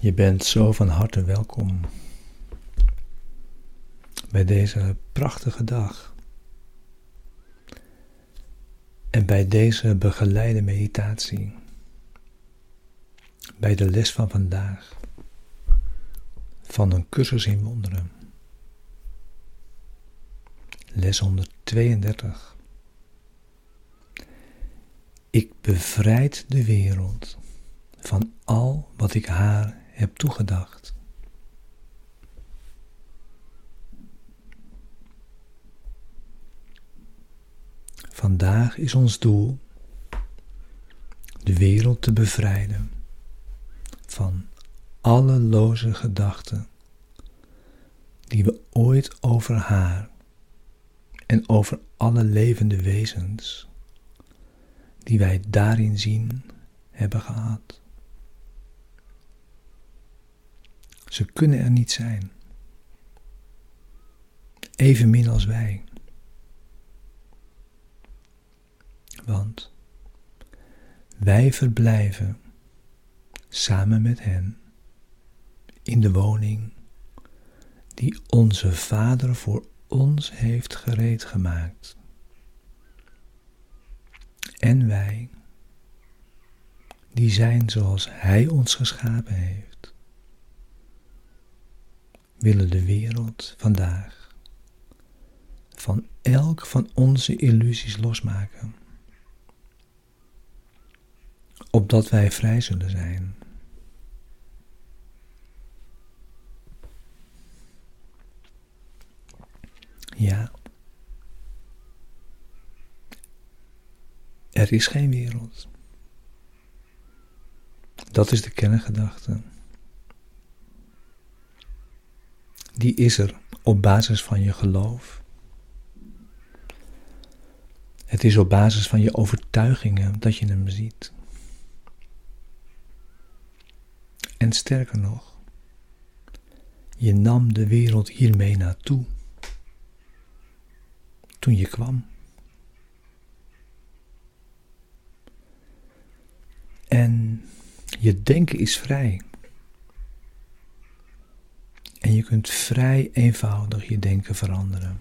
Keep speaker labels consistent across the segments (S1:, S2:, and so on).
S1: Je bent zo van harte welkom bij deze prachtige dag en bij deze begeleide meditatie, bij de les van vandaag van een cursus in wonderen. Les 132. Ik bevrijd de wereld van al wat ik haar heb toegedacht. Vandaag is ons doel de wereld te bevrijden van alle loze gedachten die we ooit over haar en over alle levende wezens die wij daarin zien hebben gehad. Ze kunnen er niet zijn, evenmin als wij. Want wij verblijven samen met hen in de woning die onze Vader voor ons heeft gereed gemaakt. En wij, die zijn zoals Hij ons geschapen heeft, willen de wereld vandaag van elk van onze illusies losmaken, opdat wij vrij zullen zijn. Ja. Er is geen wereld. Dat is de kerngedachte. Die is er op basis van je geloof. Het is op basis van je overtuigingen dat je hem ziet. En sterker nog, je nam de wereld hiermee naartoe toen je kwam. En je denken is vrij. En je kunt vrij eenvoudig je denken veranderen.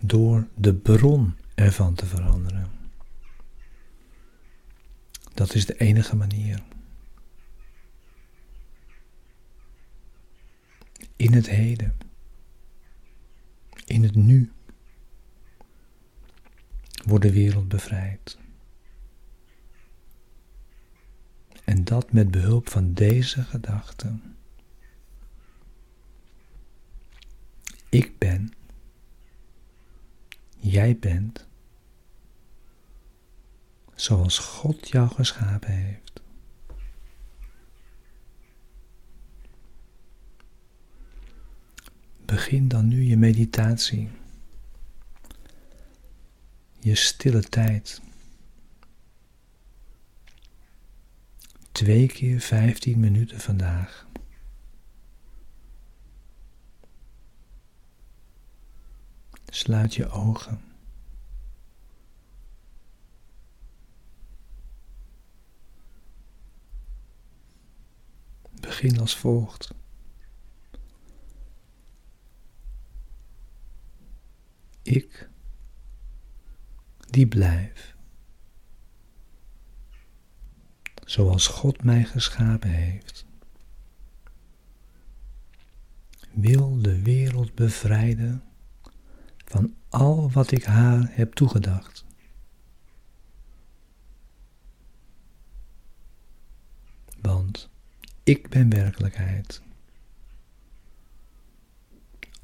S1: Door de bron ervan te veranderen. Dat is de enige manier. In het heden in het nu wordt de wereld bevrijd. En dat met behulp van deze gedachten. Ik ben, jij bent, zoals God jou geschapen heeft. Begin dan nu je meditatie, je stille tijd. Twee keer vijftien minuten vandaag. Sluit je ogen. Begin als volgt. ik die blijf. Zoals God mij geschapen heeft. Wil de wereld bevrijden van al wat ik haar heb toegedacht. Want ik ben werkelijkheid.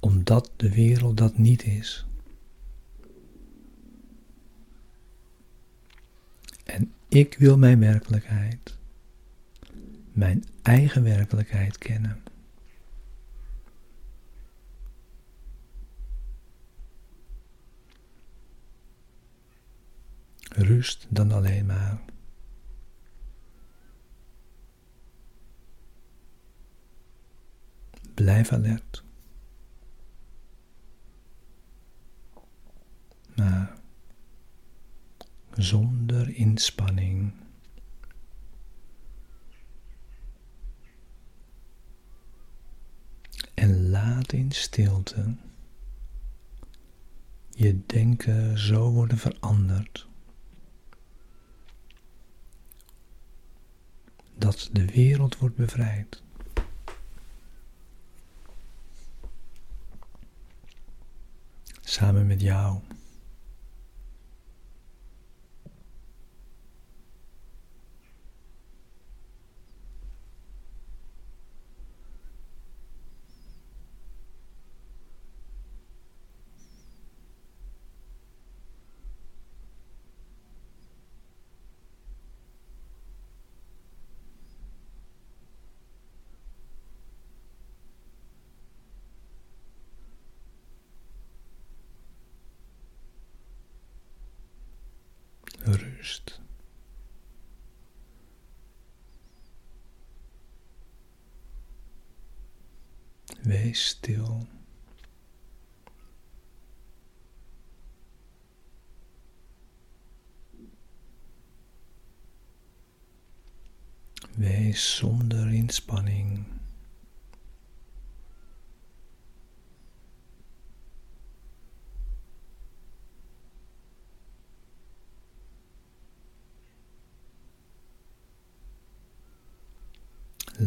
S1: Omdat de wereld dat niet is. En ik wil mijn werkelijkheid, mijn eigen werkelijkheid kennen. Rust dan alleen maar. Blijf alert. zonder inspanning. En laat in stilte je denken zo worden veranderd dat de wereld wordt bevrijd. Samen met jou. Wees stil. Wees zonder inspanning.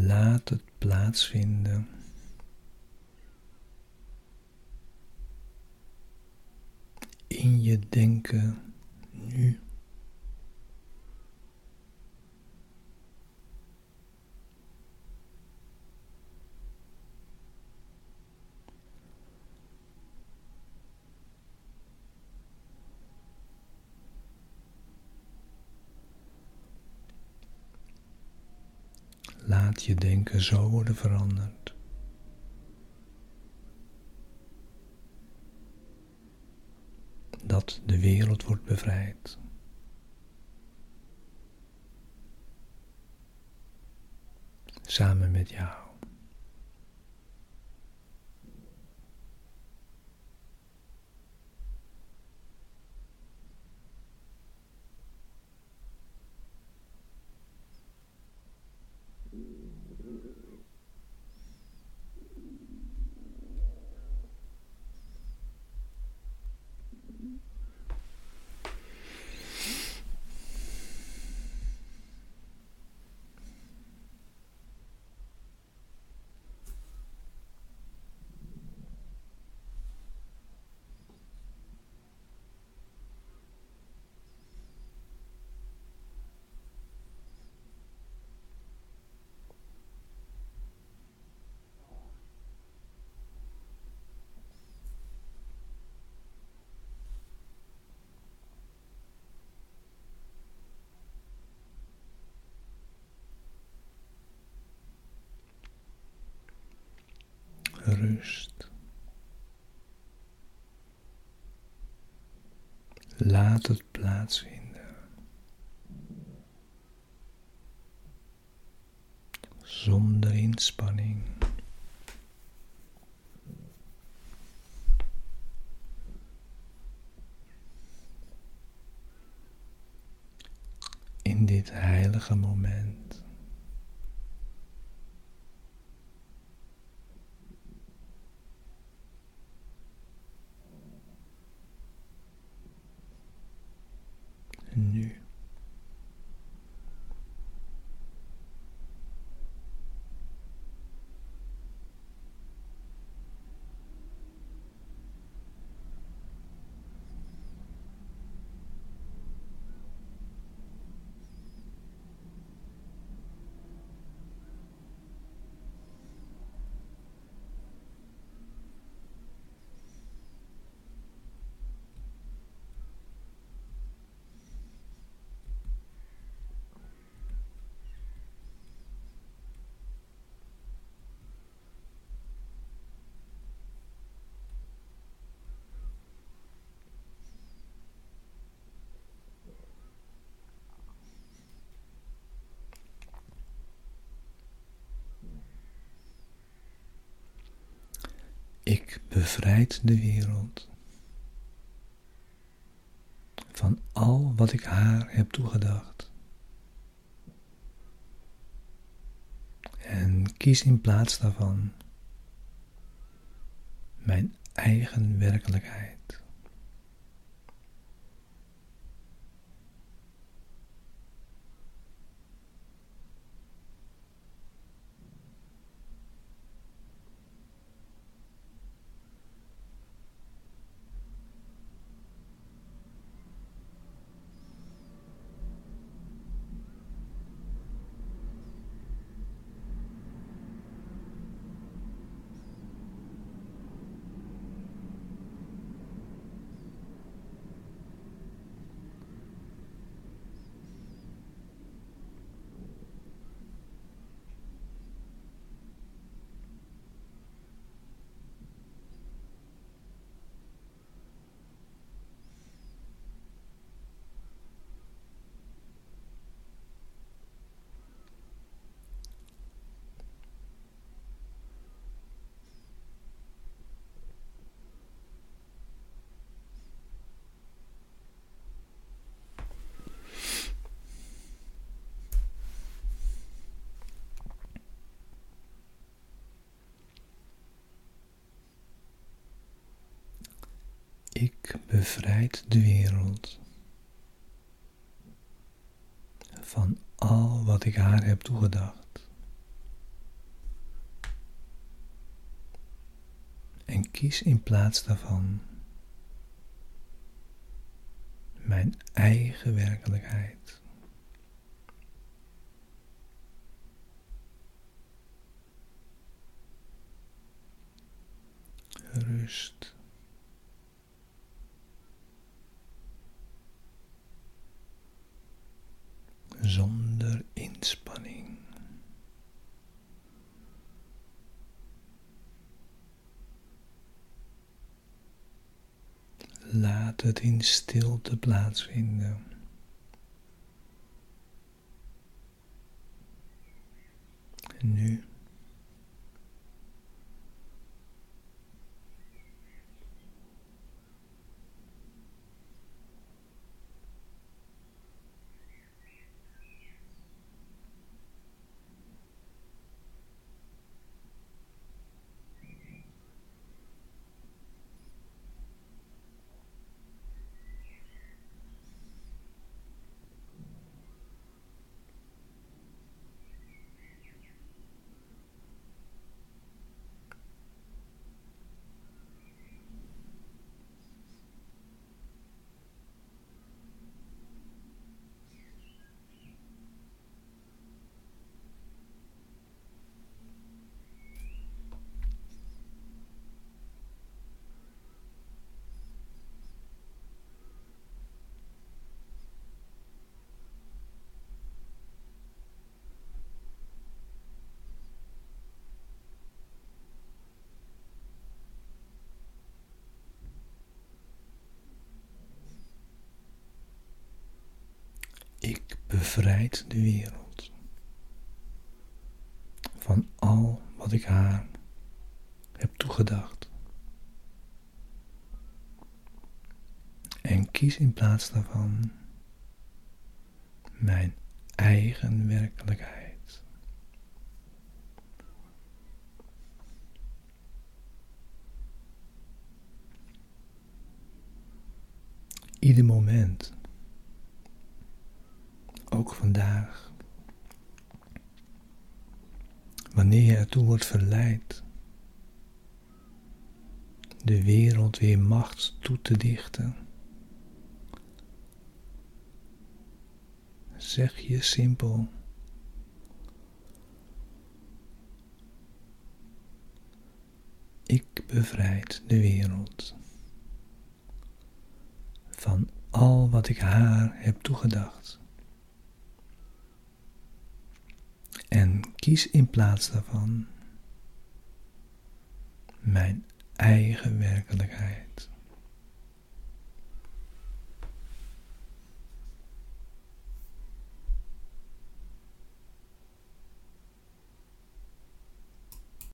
S1: Laat het plaatsvinden. In je denken nu. Laat je denken zo worden veranderd. Dat de wereld wordt bevrijd. Samen met jou. Rust. Laat het plaatsvinden. Zonder inspanning. In dit heilige moment. nu. Ik bevrijd de wereld van al wat ik haar heb toegedacht. En kies in plaats daarvan mijn eigen werkelijkheid. Ik bevrijd de wereld van al wat ik haar heb toegedacht. En kies in plaats daarvan mijn eigen werkelijkheid. Rust. Zonder inspanning. Laat het in stilte plaatsvinden. En nu Ik bevrijd de wereld van al wat ik haar heb toegedacht. En kies in plaats daarvan mijn eigen werkelijkheid. Ieder moment ook vandaag. Wanneer je ertoe wordt verleid de wereld weer macht toe te dichten, zeg je simpel. Ik bevrijd de wereld van al wat ik haar heb toegedacht. En kies in plaats daarvan mijn eigen werkelijkheid.